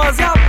demasiado